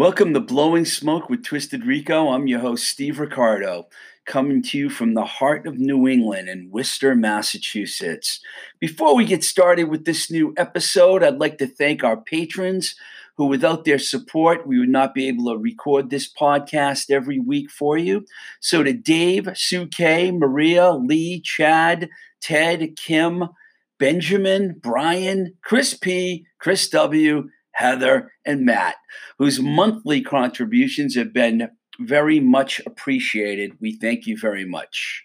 Welcome to Blowing Smoke with Twisted Rico. I'm your host, Steve Ricardo, coming to you from the heart of New England in Worcester, Massachusetts. Before we get started with this new episode, I'd like to thank our patrons who, without their support, we would not be able to record this podcast every week for you. So, to Dave, Sue K, Maria, Lee, Chad, Ted, Kim, Benjamin, Brian, Chris P, Chris W, Heather, and Matt, whose monthly contributions have been very much appreciated. We thank you very much.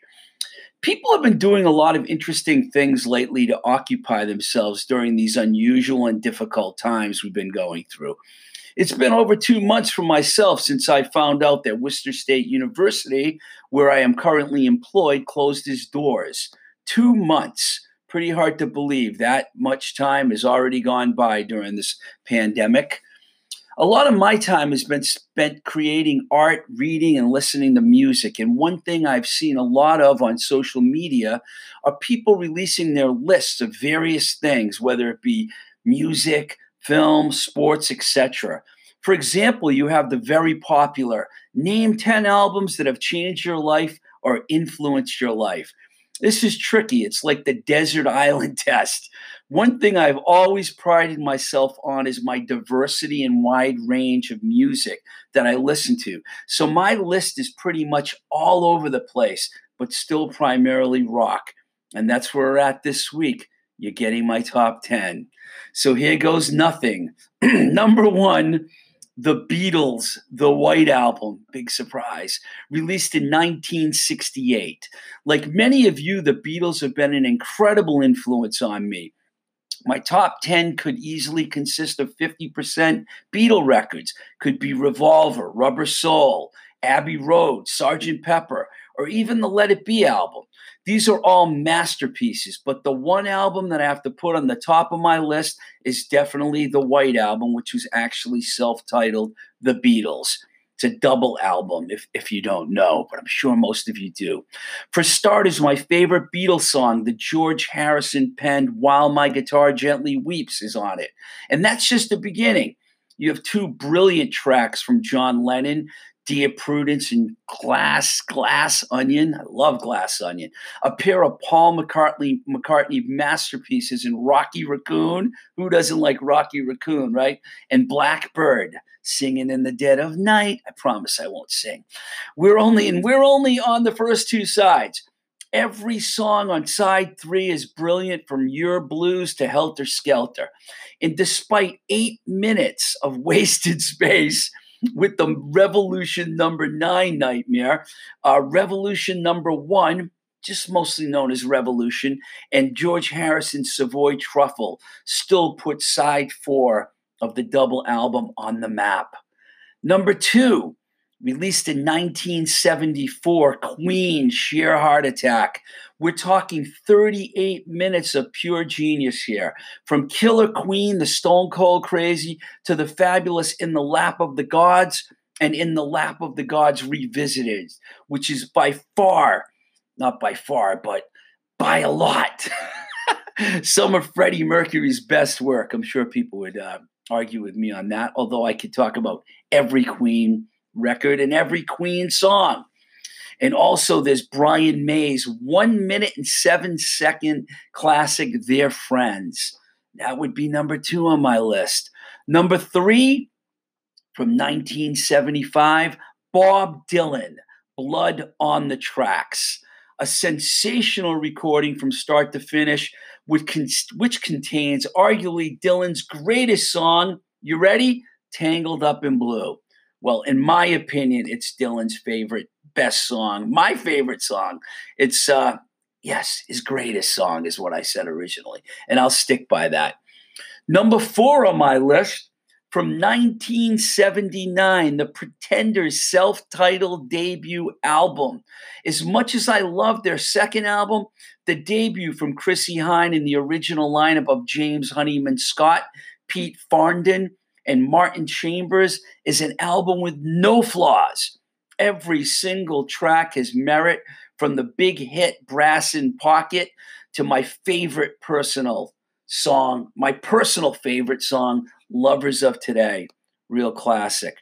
People have been doing a lot of interesting things lately to occupy themselves during these unusual and difficult times we've been going through. It's been over two months for myself since I found out that Worcester State University, where I am currently employed, closed its doors. Two months pretty hard to believe that much time has already gone by during this pandemic. A lot of my time has been spent creating art, reading, and listening to music. And one thing I've seen a lot of on social media are people releasing their lists of various things, whether it be music, film, sports, etc. For example, you have the very popular Name 10 albums that have changed your life or influenced your life. This is tricky. It's like the desert island test. One thing I've always prided myself on is my diversity and wide range of music that I listen to. So my list is pretty much all over the place, but still primarily rock. And that's where we're at this week. You're getting my top 10. So here goes nothing. Number one, the Beatles, the White Album, big surprise, released in 1968. Like many of you, the Beatles have been an incredible influence on me. My top 10 could easily consist of 50% Beatle records, could be Revolver, Rubber Soul, Abbey Road, Sgt. Pepper, or even the Let It Be album. These are all masterpieces, but the one album that I have to put on the top of my list is definitely the White Album, which was actually self titled The Beatles. It's a double album, if, if you don't know, but I'm sure most of you do. For starters, my favorite Beatles song, the George Harrison penned While My Guitar Gently Weeps, is on it. And that's just the beginning. You have two brilliant tracks from John Lennon Dear Prudence and Glass Glass Onion. I love Glass Onion. A pair of Paul McCartney McCartney masterpieces in Rocky Raccoon. Who doesn't like Rocky Raccoon, right? And Blackbird singing in the dead of night. I promise I won't sing. We're only and we're only on the first two sides. Every song on side three is brilliant from Your Blues to Helter Skelter. And despite eight minutes of wasted space, with the Revolution number nine nightmare. Uh, Revolution number one, just mostly known as Revolution, and George Harrison's Savoy Truffle still put side four of the double album on the map. Number two, released in 1974, Queen Sheer Heart Attack. We're talking 38 minutes of pure genius here. From Killer Queen, the Stone Cold Crazy, to the fabulous In the Lap of the Gods and In the Lap of the Gods Revisited, which is by far, not by far, but by a lot, some of Freddie Mercury's best work. I'm sure people would uh, argue with me on that, although I could talk about every Queen record and every Queen song. And also, there's Brian May's one minute and seven second classic, Dear Friends. That would be number two on my list. Number three, from 1975, Bob Dylan, Blood on the Tracks. A sensational recording from start to finish, which, con- which contains arguably Dylan's greatest song. You ready? Tangled Up in Blue. Well, in my opinion, it's Dylan's favorite, best song. My favorite song. It's uh yes, his greatest song is what I said originally, and I'll stick by that. Number 4 on my list from 1979, the Pretenders' self titled debut album. As much as I love their second album, the debut from Chrissie Hynde in the original lineup of James Honeyman Scott, Pete Farndon, and Martin Chambers is an album with no flaws. Every single track has merit from the big hit Brass in Pocket to my favorite personal song, my personal favorite song, Lovers of Today, real classic.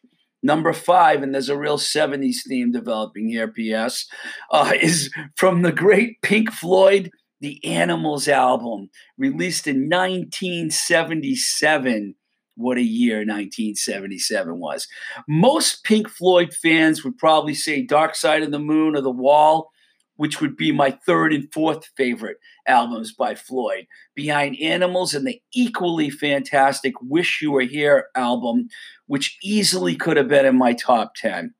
Number five, and there's a real 70s theme developing here, P.S., uh, is from the great Pink Floyd, The Animals album, released in 1977. What a year 1977 was. Most Pink Floyd fans would probably say Dark Side of the Moon or The Wall which would be my third and fourth favorite albums by Floyd, behind Animals and the equally fantastic Wish You Were Here album, which easily could have been in my top 10.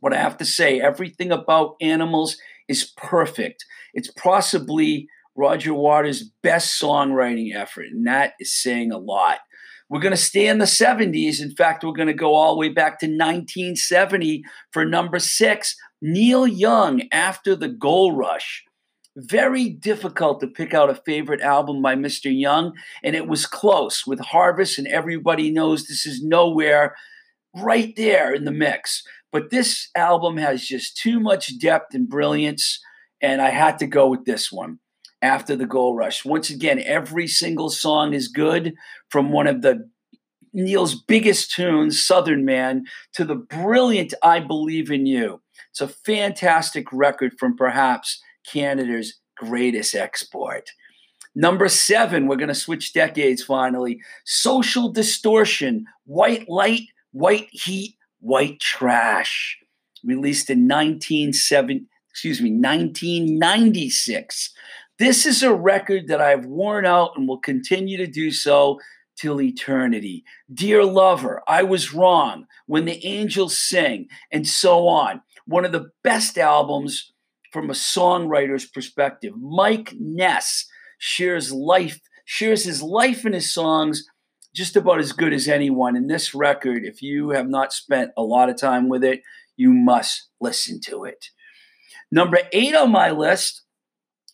What I have to say, everything about Animals is perfect. It's possibly Roger Waters' best songwriting effort, and that is saying a lot. We're going to stay in the 70s. In fact, we're going to go all the way back to 1970 for number six, Neil Young after the Gold Rush. Very difficult to pick out a favorite album by Mr. Young, and it was close with Harvest, and everybody knows this is nowhere right there in the mix. But this album has just too much depth and brilliance, and I had to go with this one after the Gold Rush. Once again, every single song is good from one of the Neil's biggest tunes, Southern Man, to the brilliant I Believe in You. It's a fantastic record from perhaps Canada's greatest export. Number seven, we're going to switch decades finally. Social Distortion, White Light, White Heat, White Trash. Released in 1970, excuse me, 1996. This is a record that I've worn out and will continue to do so till eternity. Dear lover, I was wrong. When the angels sing, and so on. One of the best albums from a songwriter's perspective. Mike Ness shares life, shares his life in his songs just about as good as anyone. And this record, if you have not spent a lot of time with it, you must listen to it. Number eight on my list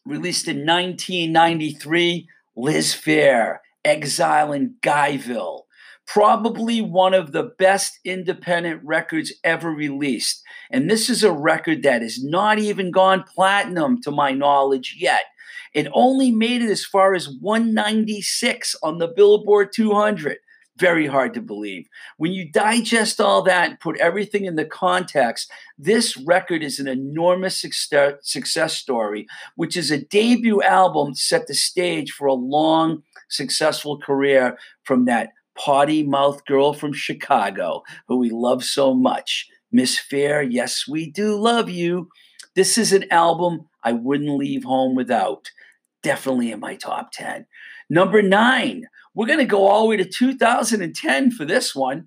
released in 1993, Liz Phair, Exile in Guyville. Probably one of the best independent records ever released. And this is a record that has not even gone platinum to my knowledge yet. It only made it as far as 196 on the Billboard 200 very hard to believe. When you digest all that and put everything in the context, this record is an enormous success story, which is a debut album set the stage for a long, successful career from that potty mouth girl from Chicago who we love so much. Miss Phair, yes, we do love you. This is an album I wouldn't leave home without. Definitely in my top 10. Number nine, we're going to go all the way to 2010 for this one.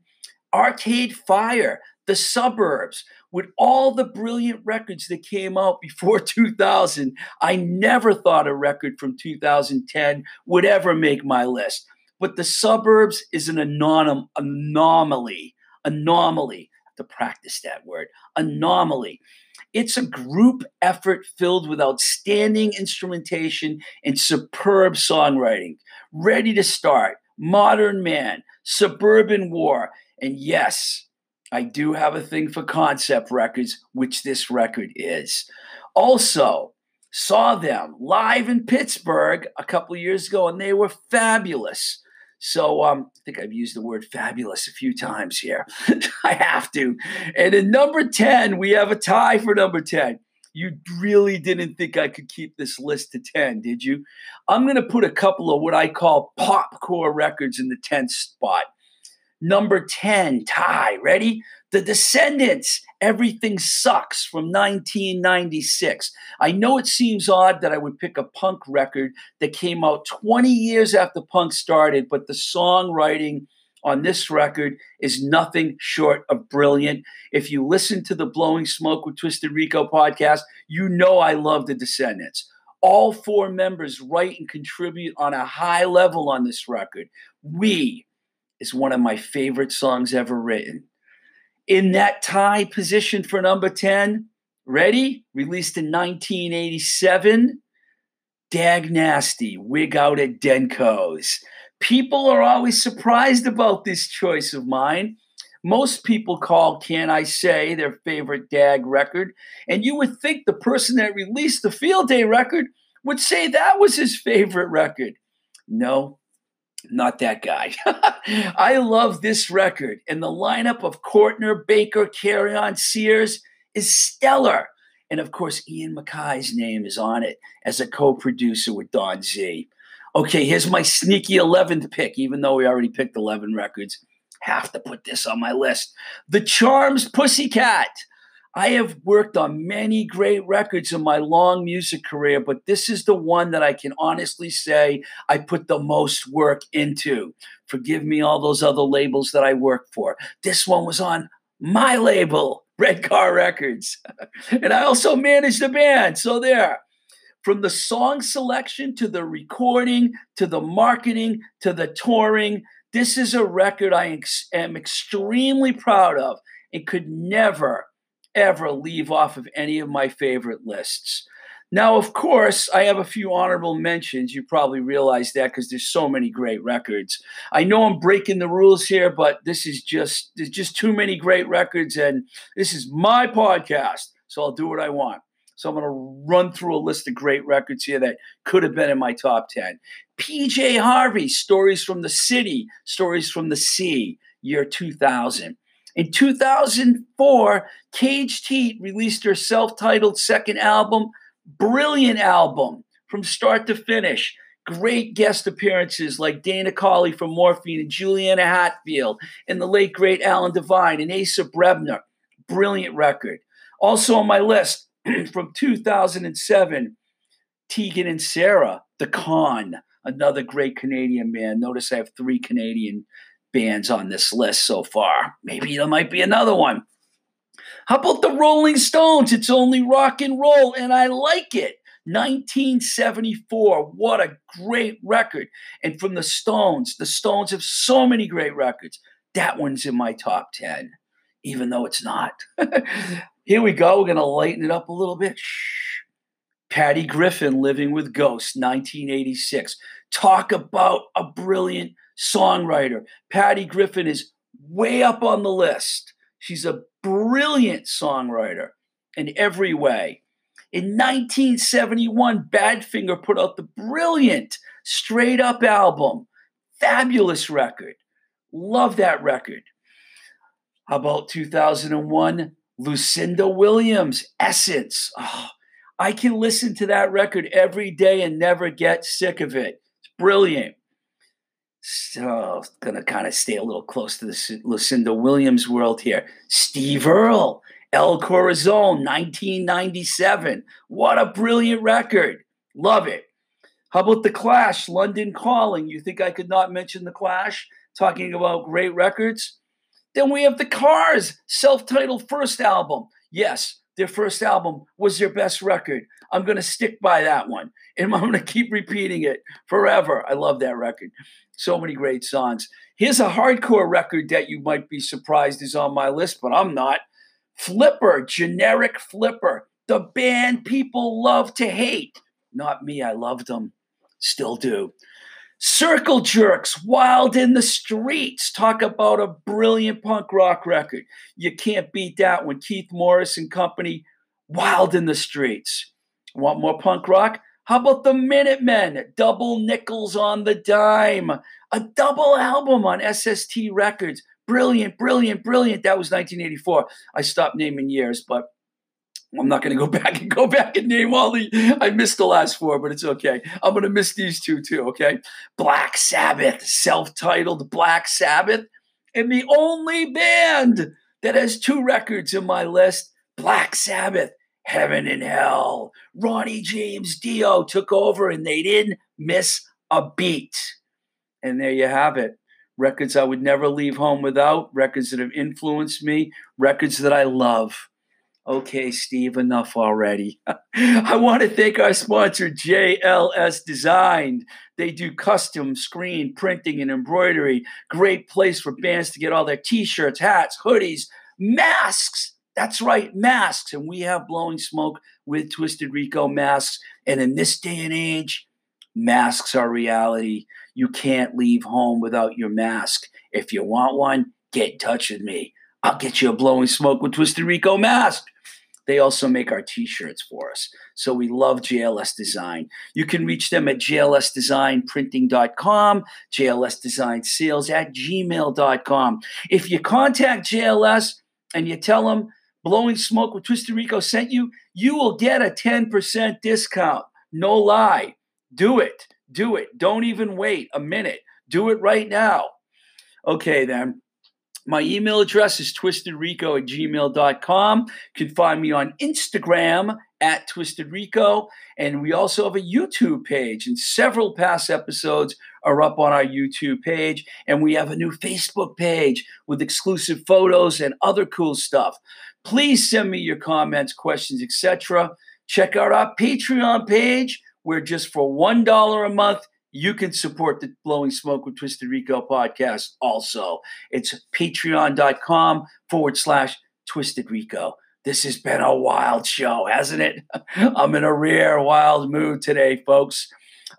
Arcade Fire, The Suburbs, with all the brilliant records that came out before 2000. I never thought a record from 2010 would ever make my list. But The Suburbs is an anom- anomaly. Anomaly. To practice that word. Anomaly. It's a group effort filled with outstanding instrumentation and superb songwriting. Ready to Start, Modern Man, Suburban War, and yes, I do have a thing for concept records, which this record is. Also, saw them live in Pittsburgh a couple years ago, and they were fabulous. So um, I think I've used the word fabulous a few times here. I have to. And in number 10, we have a tie for number 10. You really didn't think I could keep this list to 10, did you? I'm going to put a couple of what I call popcore records in the 10th spot. Number 10, tie. Ready? The Descendents, Everything Sucks from 1996. I know it seems odd that I would pick a punk record that came out 20 years after punk started, but the songwriting on this record is nothing short of brilliant. If you listen to the Blowing Smoke with Twisted Rico podcast, you know I love the Descendents. All four members write and contribute on a high level on this record. We is one of my favorite songs ever written. In that tie position for number 10, ready? Released in 1987, Dag Nasty, Wig Out at Denko's. People are always surprised about this choice of mine. Most people call Can I Say their favorite DAG record, and you would think the person that released the Field Day record would say that was his favorite record. No, Not that guy. I love this record, and the lineup of Cortner, Baker, Carrion, Sears is stellar. And of course, Ian MacKaye's name is on it as a co producer with Don Z. Okay, here's my sneaky 11th pick, even though we already picked 11 records. Have to put this on my list. The Charms Pussycat. I have worked on many great records in my long music career, but this is the one that I can honestly say I put the most work into. Forgive me all those other labels that I worked for. This one was on my label, Red Car Records. and I also managed the band. So there. From the song selection to the recording to the marketing to the touring, this is a record I am extremely proud of and could never ever leave off of any of my favorite lists. Now, of course, I have a few honorable mentions. You probably realize that because there's so many great records. I know I'm breaking the rules here, but this is just there's just too many great records, and this is my podcast, so I'll do what I want. So I'm going to run through a list of great records here that could have been in my top 10. PJ Harvey, Stories from the City, Stories from the Sea, year 2000. In 2004, Caged Heat released their self titled second album, brilliant album from start to finish. Great guest appearances like Dana Colley from Morphine and Juliana Hatfield, and the late great Alan Devine and Asa Brebner. Brilliant record. Also on my list from 2007, Tegan and Sara, The Con, another great Canadian band. Notice I have three Canadian bands on this list so far. Maybe there might be another one. How about the Rolling Stones? It's only rock and roll, and I like it. 1974. What a great record. And from the Stones, the Stones have so many great records. That one's in my top 10, even though it's not. Here we go. We're going to lighten it up a little bit. Shh. Patty Griffin, Living with Ghosts, 1986. Talk about a brilliant songwriter. Patty Griffin is way up on the list. She's a brilliant songwriter in every way. In 1971, Badfinger put out the brilliant Straight Up album. Fabulous record. Love that record. How about 2001? Lucinda Williams, Essence. Oh, I can listen to that record every day and never get sick of it. It's brilliant. So, gonna kind of stay a little close to the Lucinda Williams world here. Steve Earle, El Corazon, 1997. What a brilliant record. Love it. How about The Clash, London Calling? You think I could not mention The Clash? Talking about great records? Then we have The Cars, self titled first album. Yes, their first album was their best record. I'm going to stick by that one. And I'm going to keep repeating it forever. I love that record. So many great songs. Here's a hardcore record that you might be surprised is on my list, but I'm not. Flipper, generic Flipper, the band people love to hate. Not me, I loved them. Still do. Circle Jerks, Wild in the Streets. Talk about a brilliant punk rock record. You can't beat that one. Keith Morris and company, Wild in the Streets. Want more punk rock? How about the Minutemen? Double nickels on the dime. A double album on SST Records. Brilliant, brilliant, brilliant. That was 1984. I stopped naming years, but I'm not going to go back and go back and name all the. I missed the last four, but it's okay. I'm going to miss these two too. Okay, Black Sabbath, self-titled Black Sabbath, and the only band that has two records in my list, Black Sabbath, Heaven and Hell. Ronnie James Dio took over, and they didn't miss a beat. And there you have it. Records I would never leave home without, records that have influenced me, records that I love. Okay, Steve, enough already. I want to thank our sponsor, JLS Design. They do custom screen printing and embroidery. Great place for bands to get all their t shirts, hats, hoodies, masks. That's right, masks. And we have blowing smoke with Twisted Rico masks. And in this day and age, masks are reality. You can't leave home without your mask. If you want one, get in touch with me. I'll get you a blowing smoke with Twisted Rico mask. They also make our t shirts for us. So we love JLS Design. You can reach them at jlsdesignprinting.com, jlsdesignsales at gmail.com. If you contact JLS and you tell them Blowing Smoke with Twisted Rico sent you, you will get a 10% discount. No lie. Do it. Do it. Don't even wait a minute. Do it right now. Okay, then. My email address is twistedrico at gmail.com. You can find me on Instagram at twistedrico. And we also have a YouTube page, and several past episodes are up on our YouTube page. And we have a new Facebook page with exclusive photos and other cool stuff. Please send me your comments, questions, etc. Check out our Patreon page, where just for $1 a month, you can support the Blowing Smoke with Twisted Rico podcast also. It's patreon.com forward slash Twisted Rico. This has been a wild show, hasn't it? I'm in a rare, wild mood today, folks.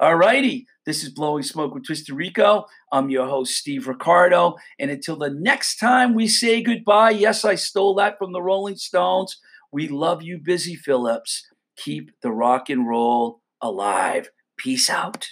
All righty. This is Blowing Smoke with Twisted Rico. I'm your host, Steve Ricardo. And until the next time we say goodbye, yes, I stole that from the Rolling Stones. We love you, Busy Phillips. Keep the rock and roll alive. Peace out.